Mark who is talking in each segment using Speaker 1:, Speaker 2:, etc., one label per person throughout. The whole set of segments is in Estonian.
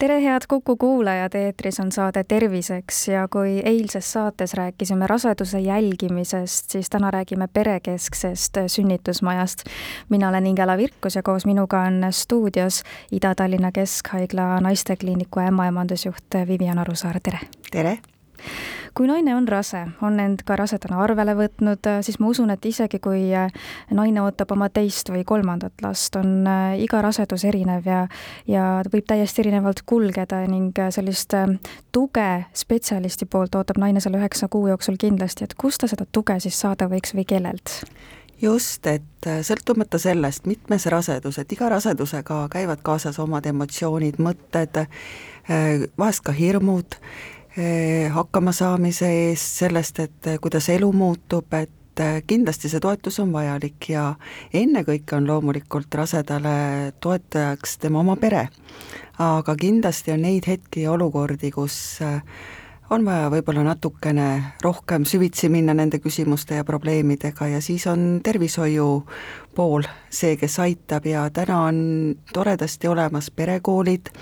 Speaker 1: tere, head Kuku kuulajad, eetris on saade Terviseks ja kui eilses saates rääkisime raseduse jälgimisest, siis täna räägime perekesksest sünnitusmajast. mina olen Ingela Virkus ja koos minuga on stuudios Ida-Tallinna Keskhaigla naistekliiniku ämmaemandusjuht Vivian Arusaar, tere!
Speaker 2: tere!
Speaker 1: Kui naine on rase, on end ka rasedana arvele võtnud, siis ma usun, et isegi kui äh, naine ootab oma teist või kolmandat last, on äh, iga rasedus erinev ja, ja võib täiesti erinevalt kulgeda ning äh, sellist tuge spetsialisti poolt ootab naine selle üheksa kuu jooksul kindlasti, et kust ta seda tuge siis saada võiks või kellelt?
Speaker 2: just, et sõltumata sellest, mitmes rasedus, et iga rasedusega käivad kaasas omad emotsioonid, mõtted, vahest ka hirmud Eh, hakkamasaamise eest, sellest, et eh, kuidas elu muutub, et eh, kindlasti see toetus on vajalik ja ennekõike on loomulikult rasedale toetajaks tema oma pere. aga kindlasti on neid hetki ja olukordi, kus on vaja võib-olla natukene rohkem süvitsi minna nende küsimuste ja probleemidega ja siis on tervishoiu pool see, kes aitab ja täna on toredasti olemas perekoolid,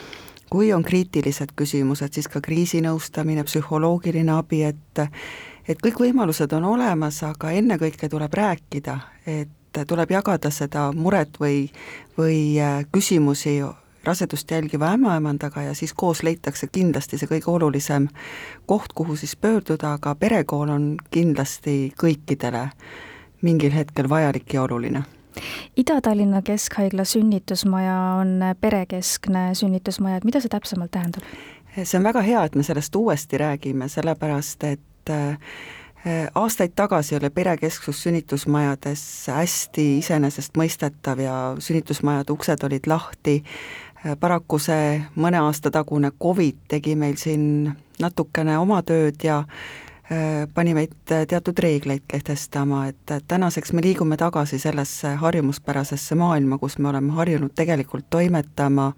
Speaker 2: kui on kriitilised küsimused, siis ka kriisinõustamine, psühholoogiline abi, et et kõik võimalused on olemas, aga ennekõike tuleb rääkida, et tuleb jagada seda muret või, või äh, küsimusi rasedust jälgiva ämmaemandaga ja siis koos leitakse kindlasti see kõige olulisem koht, kuhu siis pöörduda, aga perekool on kindlasti kõikidele mingil hetkel vajalik ja oluline
Speaker 1: Ida-Tallinna Keskhaigla sünnitusmaja on perekeskne sünnitusmaja, et mida see täpsemalt tähendab?
Speaker 2: see on väga hea, et me sellest uuesti räägime, sellepärast et äh, aastaid tagasi oli perekesksus sünnitusmajades hästi iseenesestmõistetav ja sünnitusmajade uksed olid lahti, paraku see mõne aasta tagune Covid tegi meil siin natukene oma tööd ja Äh, pani meid äh, teatud reegleid kehtestama, et tänaseks me liigume tagasi sellesse harjumuspärasesse maailma, kus me oleme harjunud tegelikult toimetama.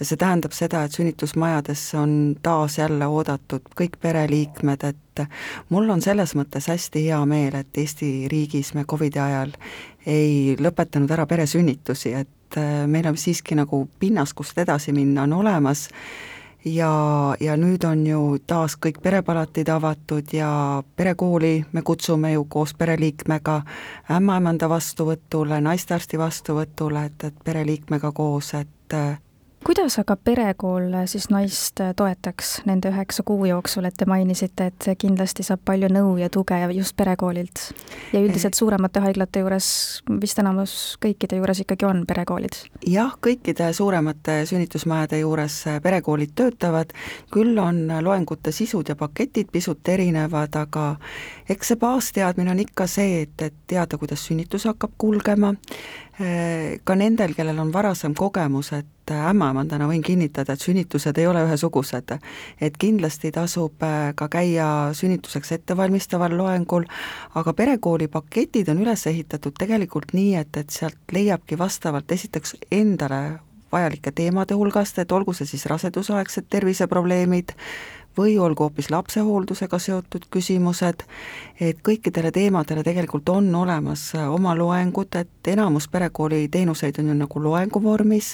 Speaker 2: Ja see tähendab seda, et sünnitusmajadesse on taas jälle oodatud kõik pereliikmed, et mul on selles mõttes hästi hea meel, et Eesti riigis me Covidi ajal ei lõpetanud ära peresünnitusi, et äh, meil on siiski nagu pinnas, kust edasi minna, on olemas ja, ja nüüd on ju taas kõik perepalatid avatud ja perekooli me kutsume ju koos pereliikmega ämmaemanda vastuvõtule, naistearsti vastuvõtule, et, et pereliikmega koos, et
Speaker 1: kuidas aga perekool siis naist toetaks nende üheksa kuu jooksul, et te mainisite, et kindlasti saab palju nõu ja tuge just perekoolilt? ja üldiselt suuremate haiglate juures, vist enamus kõikide juures ikkagi on perekoolid?
Speaker 2: jah, kõikide suuremate sünnitusmajade juures perekoolid töötavad, küll on loengute sisud ja paketid pisut erinevad, aga eks see baasteadmine on ikka see, et, et teada, kuidas sünnitus hakkab kulgema, ka nendel, kellel on varasem kogemus, et et ämmaemandana võin kinnitada, et sünnitused ei ole ühesugused. et kindlasti tasub äh, ka käia sünnituseks ettevalmistaval loengul, aga perekooli paketid on üles ehitatud tegelikult nii, et, et sealt leiabki vastavalt esiteks endale vajalike teemade hulgast, et olgu see siis rasedusaegsed terviseprobleemid, või olgu hoopis lapsehooldusega seotud küsimused, et kõikidele teemadele tegelikult on olemas oma loengud, et enamus perekooli teenuseid on ju nagu loengu vormis,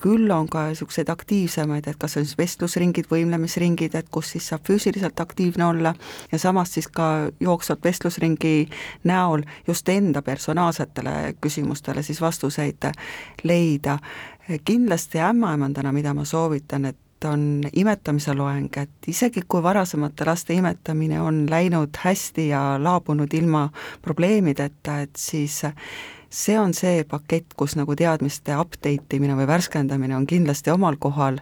Speaker 2: küll on ka niisuguseid aktiivsemaid, et kas on siis vestlusringid, võimlemisringid, et kus siis saab füüsiliselt aktiivne olla. Ja samas siis ka jooksvalt vestlusringi näol just enda personaalsetele küsimustele siis vastuseid leida. kindlasti ämmaemandana, mida ma soovitan, et on imetamise loeng, et isegi kui varasemate laste imetamine on läinud hästi ja laabunud ilma probleemideta, et siis see on see pakett, kus nagu teadmiste update imine või värskendamine on kindlasti omal kohal,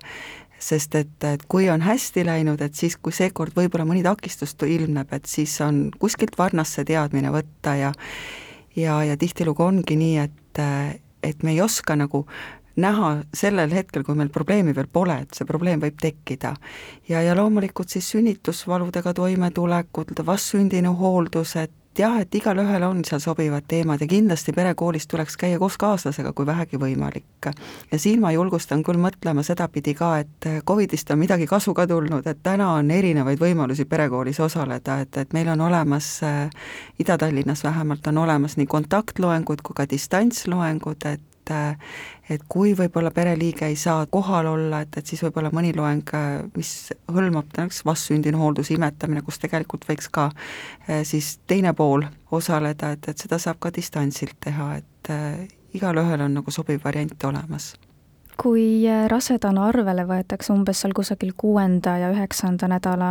Speaker 2: sest et, et kui on hästi läinud, et siis, kui seekord võib-olla mõni takistus ilmneb, et siis on kuskilt varnast see teadmine võtta ja ja, ja tihtilugu ongi nii, et, et me ei oska nagu näha sellel hetkel, kui meil probleemi veel pole, et see probleem võib tekkida. ja, ja loomulikult siis sünnitusvaludega toimetulekud, vastsündinu hooldused jah, et igalühel on seal sobivad teemad ja kindlasti perekoolis tuleks käia koos kaaslasega, kui vähegi võimalik. ja siin ma julgustan küll mõtlema sedapidi ka, et Covidist on midagi kasu ka tulnud, et täna on erinevaid võimalusi perekoolis osaleda, et, et meil on olemas äh, Ida-Tallinnas vähemalt on olemas nii kontaktloengud kui ka distantsloengud, et et kui võib-olla pereliige ei saa kohal olla, et, et siis võib-olla mõni loeng, mis hõlmab näiteks vastsündinu hooldus, imetamine, kus tegelikult võiks ka eh, siis teine pool osaleda, et, et seda saab ka distantsilt teha, et äh, igalühel on nagu sobiv variant olemas
Speaker 1: kui eh, rasedana arvele võetakse umbes seal kusagil kuuenda ja üheksanda nädala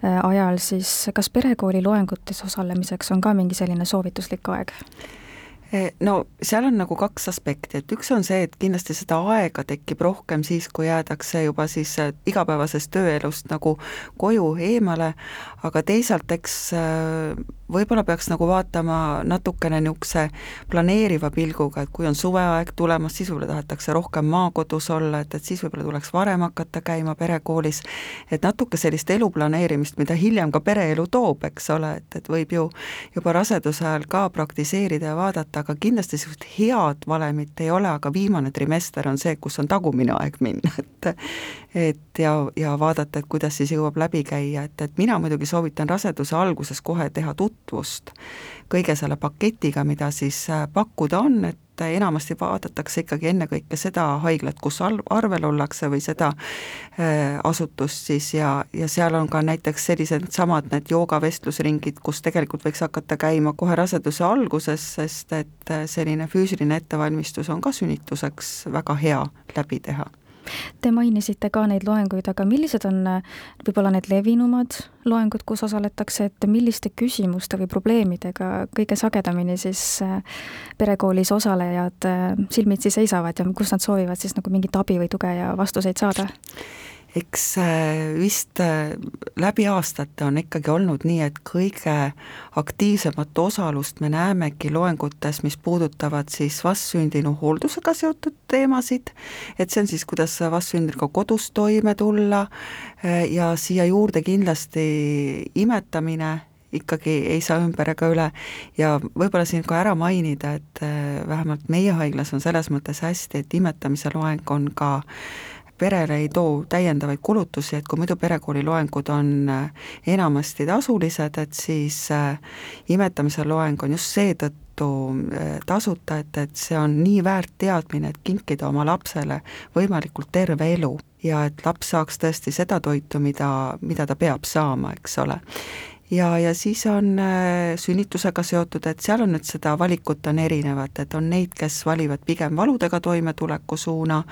Speaker 1: ajal, siis kas perekooli loengutes osalemiseks on ka mingi selline soovituslik aeg?
Speaker 2: Eh, no seal on nagu kaks aspekti, et üks on see, et kindlasti seda aega tekib rohkem siis, kui jäädakse juba siis eh, igapäevasest tööelust nagu koju eemale, aga teisalt eks eh, võib-olla peaks nagu vaatama natukene niisuguse planeeriva pilguga, et kui on suveaeg tulemas, siis võib-olla tahetakse rohkem maakodus olla, et, et siis võib-olla tuleks varem hakata käima perekoolis, et natuke sellist elu planeerimist, mida hiljem ka pereelu toob, eks ole, et, et võib ju juba raseduse ajal ka praktiseerida ja vaadata, aga kindlasti niisugust head valemit ei ole, aga viimane trimester on see, kus on tagumine aeg minna, et et ja, ja vaadata, et kuidas siis jõuab läbi käia, et, et mina muidugi soovitan raseduse alguses kohe teha tutvust kõige selle paketiga, mida siis äh, pakkuda on, et enamasti vaadatakse ikkagi ennekõike seda haiglat, kus arvel ollakse või seda äh, asutust siis ja, ja seal on ka näiteks sellised samad need joogavestlusringid, kus tegelikult võiks hakata käima kohe raseduse alguses, sest et äh, selline füüsiline ettevalmistus on ka sünnituseks väga hea läbi teha
Speaker 1: Te mainisite ka neid loenguid, aga millised on äh, võib-olla need levinumad loengud, kus osaletakse, et milliste küsimuste või probleemidega kõige sagedamini siis äh, perekoolis osalejad äh, silmitsi seisavad ja kus nad soovivad siis nagu mingit abi või tuge ja vastuseid saada?
Speaker 2: Eks äh, vist äh, läbi aastate on ikkagi olnud nii, et kõige aktiivsemat osalust me näemegi loengutes, mis puudutavad siis vastsündinu hooldusega seotud teemasid, et see on siis, kuidas vastsündinuga kodus toime tulla äh, ja siia juurde kindlasti imetamine, ikkagi ei saa ümber ega üle. Ja võib-olla siin ka ära mainida, et vähemalt meie haiglas on selles mõttes hästi, et imetamise loeng on ka äh, perele ei too täiendavaid kulutusi, et kui muidu perekooli loengud on äh, enamasti tasulised, et siis äh, imetamise loeng on just seetõttu äh, tasuta, et, et see on nii väärt teadmine, et kinkida oma lapsele võimalikult terve elu ja et laps saaks tõesti seda toitu, mida, mida ta peab saama, eks ole ja, ja siis on äh, sünnitusega seotud, et seal on nüüd seda valikut on erinevat, et on neid, kes valivad pigem valudega toimetuleku suuna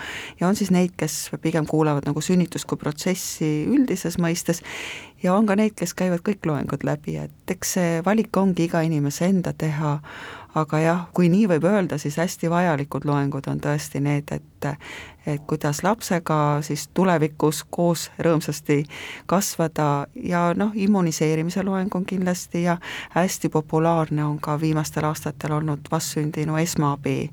Speaker 2: ja on siis neid, kes pigem kuulavad nagu sünnitust kui protsessi üldises mõistes ja on ka neid, kes käivad kõik loengud läbi, et eks see valik ongi iga inimese enda teha, aga jah, kui nii võib öelda, siis hästi vajalikud loengud on tõesti need, et et kuidas lapsega siis tulevikus koos rõõmsasti kasvada ja noh, immuniseerimise loeng on kindlasti ja hästi populaarne on ka viimastel aastatel olnud vastsündinu esmaabi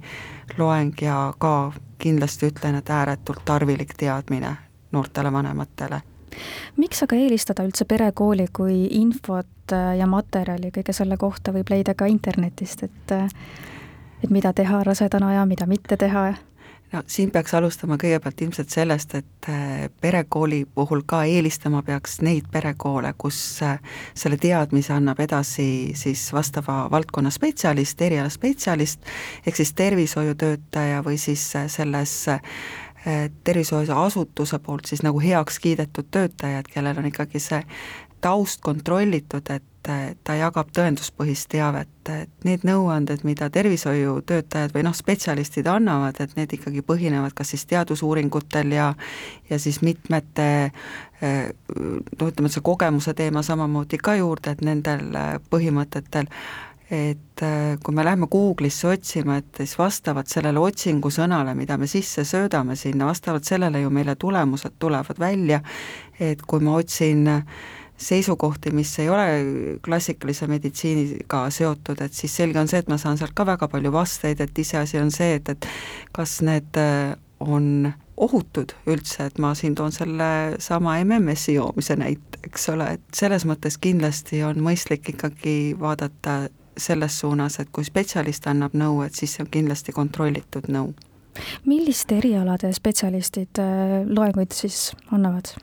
Speaker 2: loeng ja ka kindlasti ütlen, et ääretult tarvilik teadmine noortele vanematele
Speaker 1: miks aga eelistada üldse perekooli, kui infot äh, ja materjali kõige selle kohta võib leida ka internetist, et äh, et mida teha rasedana ja mida mitte teha?
Speaker 2: no siin peaks alustama kõigepealt ilmselt sellest, et äh, perekooli puhul ka eelistama peaks neid perekoole, kus selle teadmise annab edasi siis vastava valdkonna spetsialist, erialaspetsialist, ehk siis tervishoiutöötaja või siis selles tervishoiuasutuse poolt siis nagu heaks kiidetud töötajad, kellel on ikkagi see taust kontrollitud, et ta jagab tõenduspõhist teavet, et need nõuanded, mida tervishoiutöötajad või noh, spetsialistid annavad, et need ikkagi põhinevad kas siis teadusuuringutel ja ja siis mitmete noh, ütleme, see kogemuse teema samamoodi ka juurde, et nendel põhimõtetel et äh, kui me läheme Google'isse otsima, et siis vastavalt sellele otsingusõnale, mida me sisse söödame sinna, vastavalt sellele ju meile tulemused tulevad välja, et kui ma otsin seisukohti, mis ei ole klassikalise meditsiiniga seotud, et siis selge on see, et ma saan sealt ka väga palju vasteid, et iseasi on see, et, et kas need äh, on ohutud üldse, et ma siin toon selle sama MMS-i joomise näite, eks ole, et selles mõttes kindlasti on mõistlik ikkagi vaadata selles suunas, et kui spetsialist annab nõu, et siis see on kindlasti kontrollitud nõu.
Speaker 1: milliste erialade spetsialistid äh, loenguid siis annavad?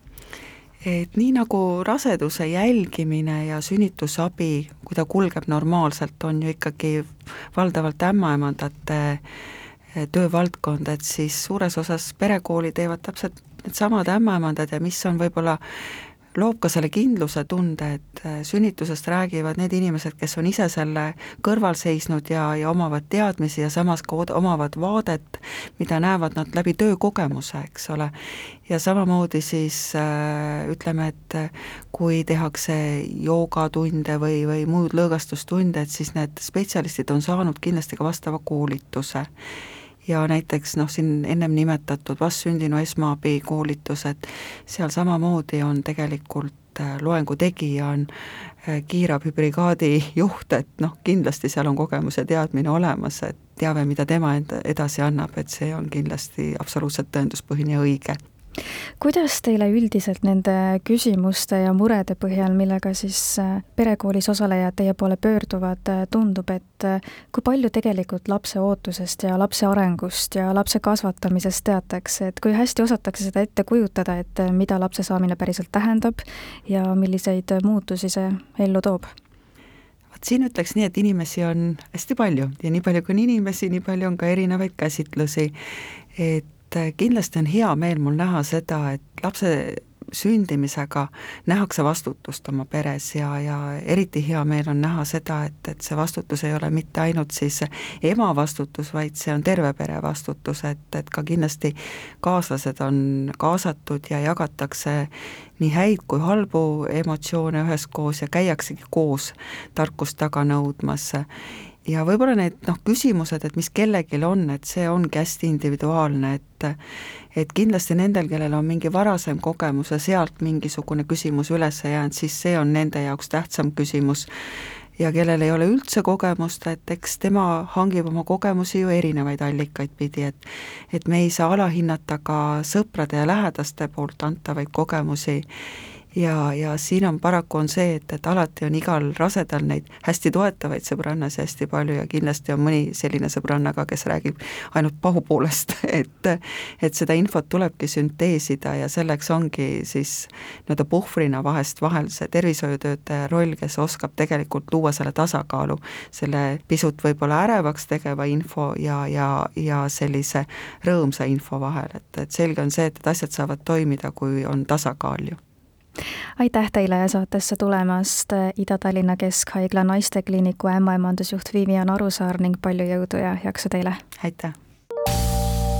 Speaker 2: et nii nagu raseduse jälgimine ja sünnitusabi, kui ta kulgeb normaalselt, on ju ikkagi valdavalt ämmaemandate eh, töövaldkond, et siis suures osas perekooli teevad täpselt needsamad ämmaemandad ja mis on võib-olla loob ka selle kindluse tunde, et äh, sünnitusest räägivad need inimesed, kes on ise selle kõrval seisnud ja, ja omavad teadmisi ja samas ka omavad vaadet, mida näevad nad läbi töökogemuse, eks ole. ja samamoodi siis äh, ütleme, et äh, kui tehakse joogatunde või, või muud lõõgastustunde, et siis need spetsialistid on saanud kindlasti ka vastava koolituse ja näiteks noh, siin ennem nimetatud vastsündinu esmaabi koolitused, seal samamoodi on tegelikult äh, loengu tegija on äh, kiirabibrigaadi juht, et noh, kindlasti seal on kogemus ja teadmine olemas, et teave, mida tema enda edasi annab, et see on kindlasti absoluutselt tõenduspõhine ja õige
Speaker 1: kuidas teile üldiselt nende küsimuste ja murede põhjal, millega siis äh, perekoolis osalejad teie poole pöörduvad, äh, tundub, et äh, kui palju tegelikult lapse ootusest ja lapse arengust ja lapse kasvatamisest teatakse, et kui hästi osatakse seda ette kujutada, et mida lapse saamine päriselt tähendab ja milliseid muutusi see ellu toob?
Speaker 2: vot siin ütleks nii, et inimesi on hästi palju ja nii palju kui on inimesi, nii palju on ka erinevaid käsitlusi. et et kindlasti on hea meel mul näha seda, et lapse sündimisega nähakse vastutust oma peres ja, ja eriti hea meel on näha seda, et, et see vastutus ei ole mitte ainult siis ema vastutus, vaid see on terve pere vastutus, et, et ka kindlasti kaaslased on kaasatud ja jagatakse nii häid kui halbu emotsioone üheskoos ja käiaksegi koos tarkust taga nõudmas ja võib-olla need noh, küsimused, et mis kellelgi on, et see ongi hästi individuaalne, et et kindlasti nendel, kellel on mingi varasem kogemus ja sealt mingisugune küsimus üles jäänud, siis see on nende jaoks tähtsam küsimus. Ja kellel ei ole üldse kogemust, et eks tema hangib oma kogemusi ju erinevaid allikaid pidi, et et me ei saa alahinnata ka sõprade ja lähedaste poolt antavaid kogemusi ja, ja siin on paraku on see, et, et alati on igal rasedal neid hästi toetavaid sõbrannasid hästi palju ja kindlasti on mõni selline sõbranna ka, kes räägib ainult pahupoolest, et et seda infot tulebki sünteesida ja selleks ongi siis nii-öelda puhvrina vahest vahel see tervishoiutöötaja roll, kes oskab tegelikult luua selle tasakaalu, selle pisut võib-olla ärevaks tegeva info ja, ja, ja sellise rõõmsa info vahel, et, et selge on see, et, et asjad saavad toimida, kui on tasakaal ju
Speaker 1: aitäh teile saatesse tulemast, Ida-Tallinna Keskhaigla naistekliiniku ämmaemandusjuht Vivian Arusaar ning palju jõudu ja jaksu teile!
Speaker 2: aitäh!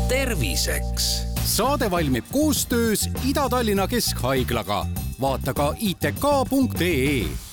Speaker 3: terviseks
Speaker 4: saade valmib koostöös Ida-Tallinna Keskhaiglaga. vaata ka itk.ee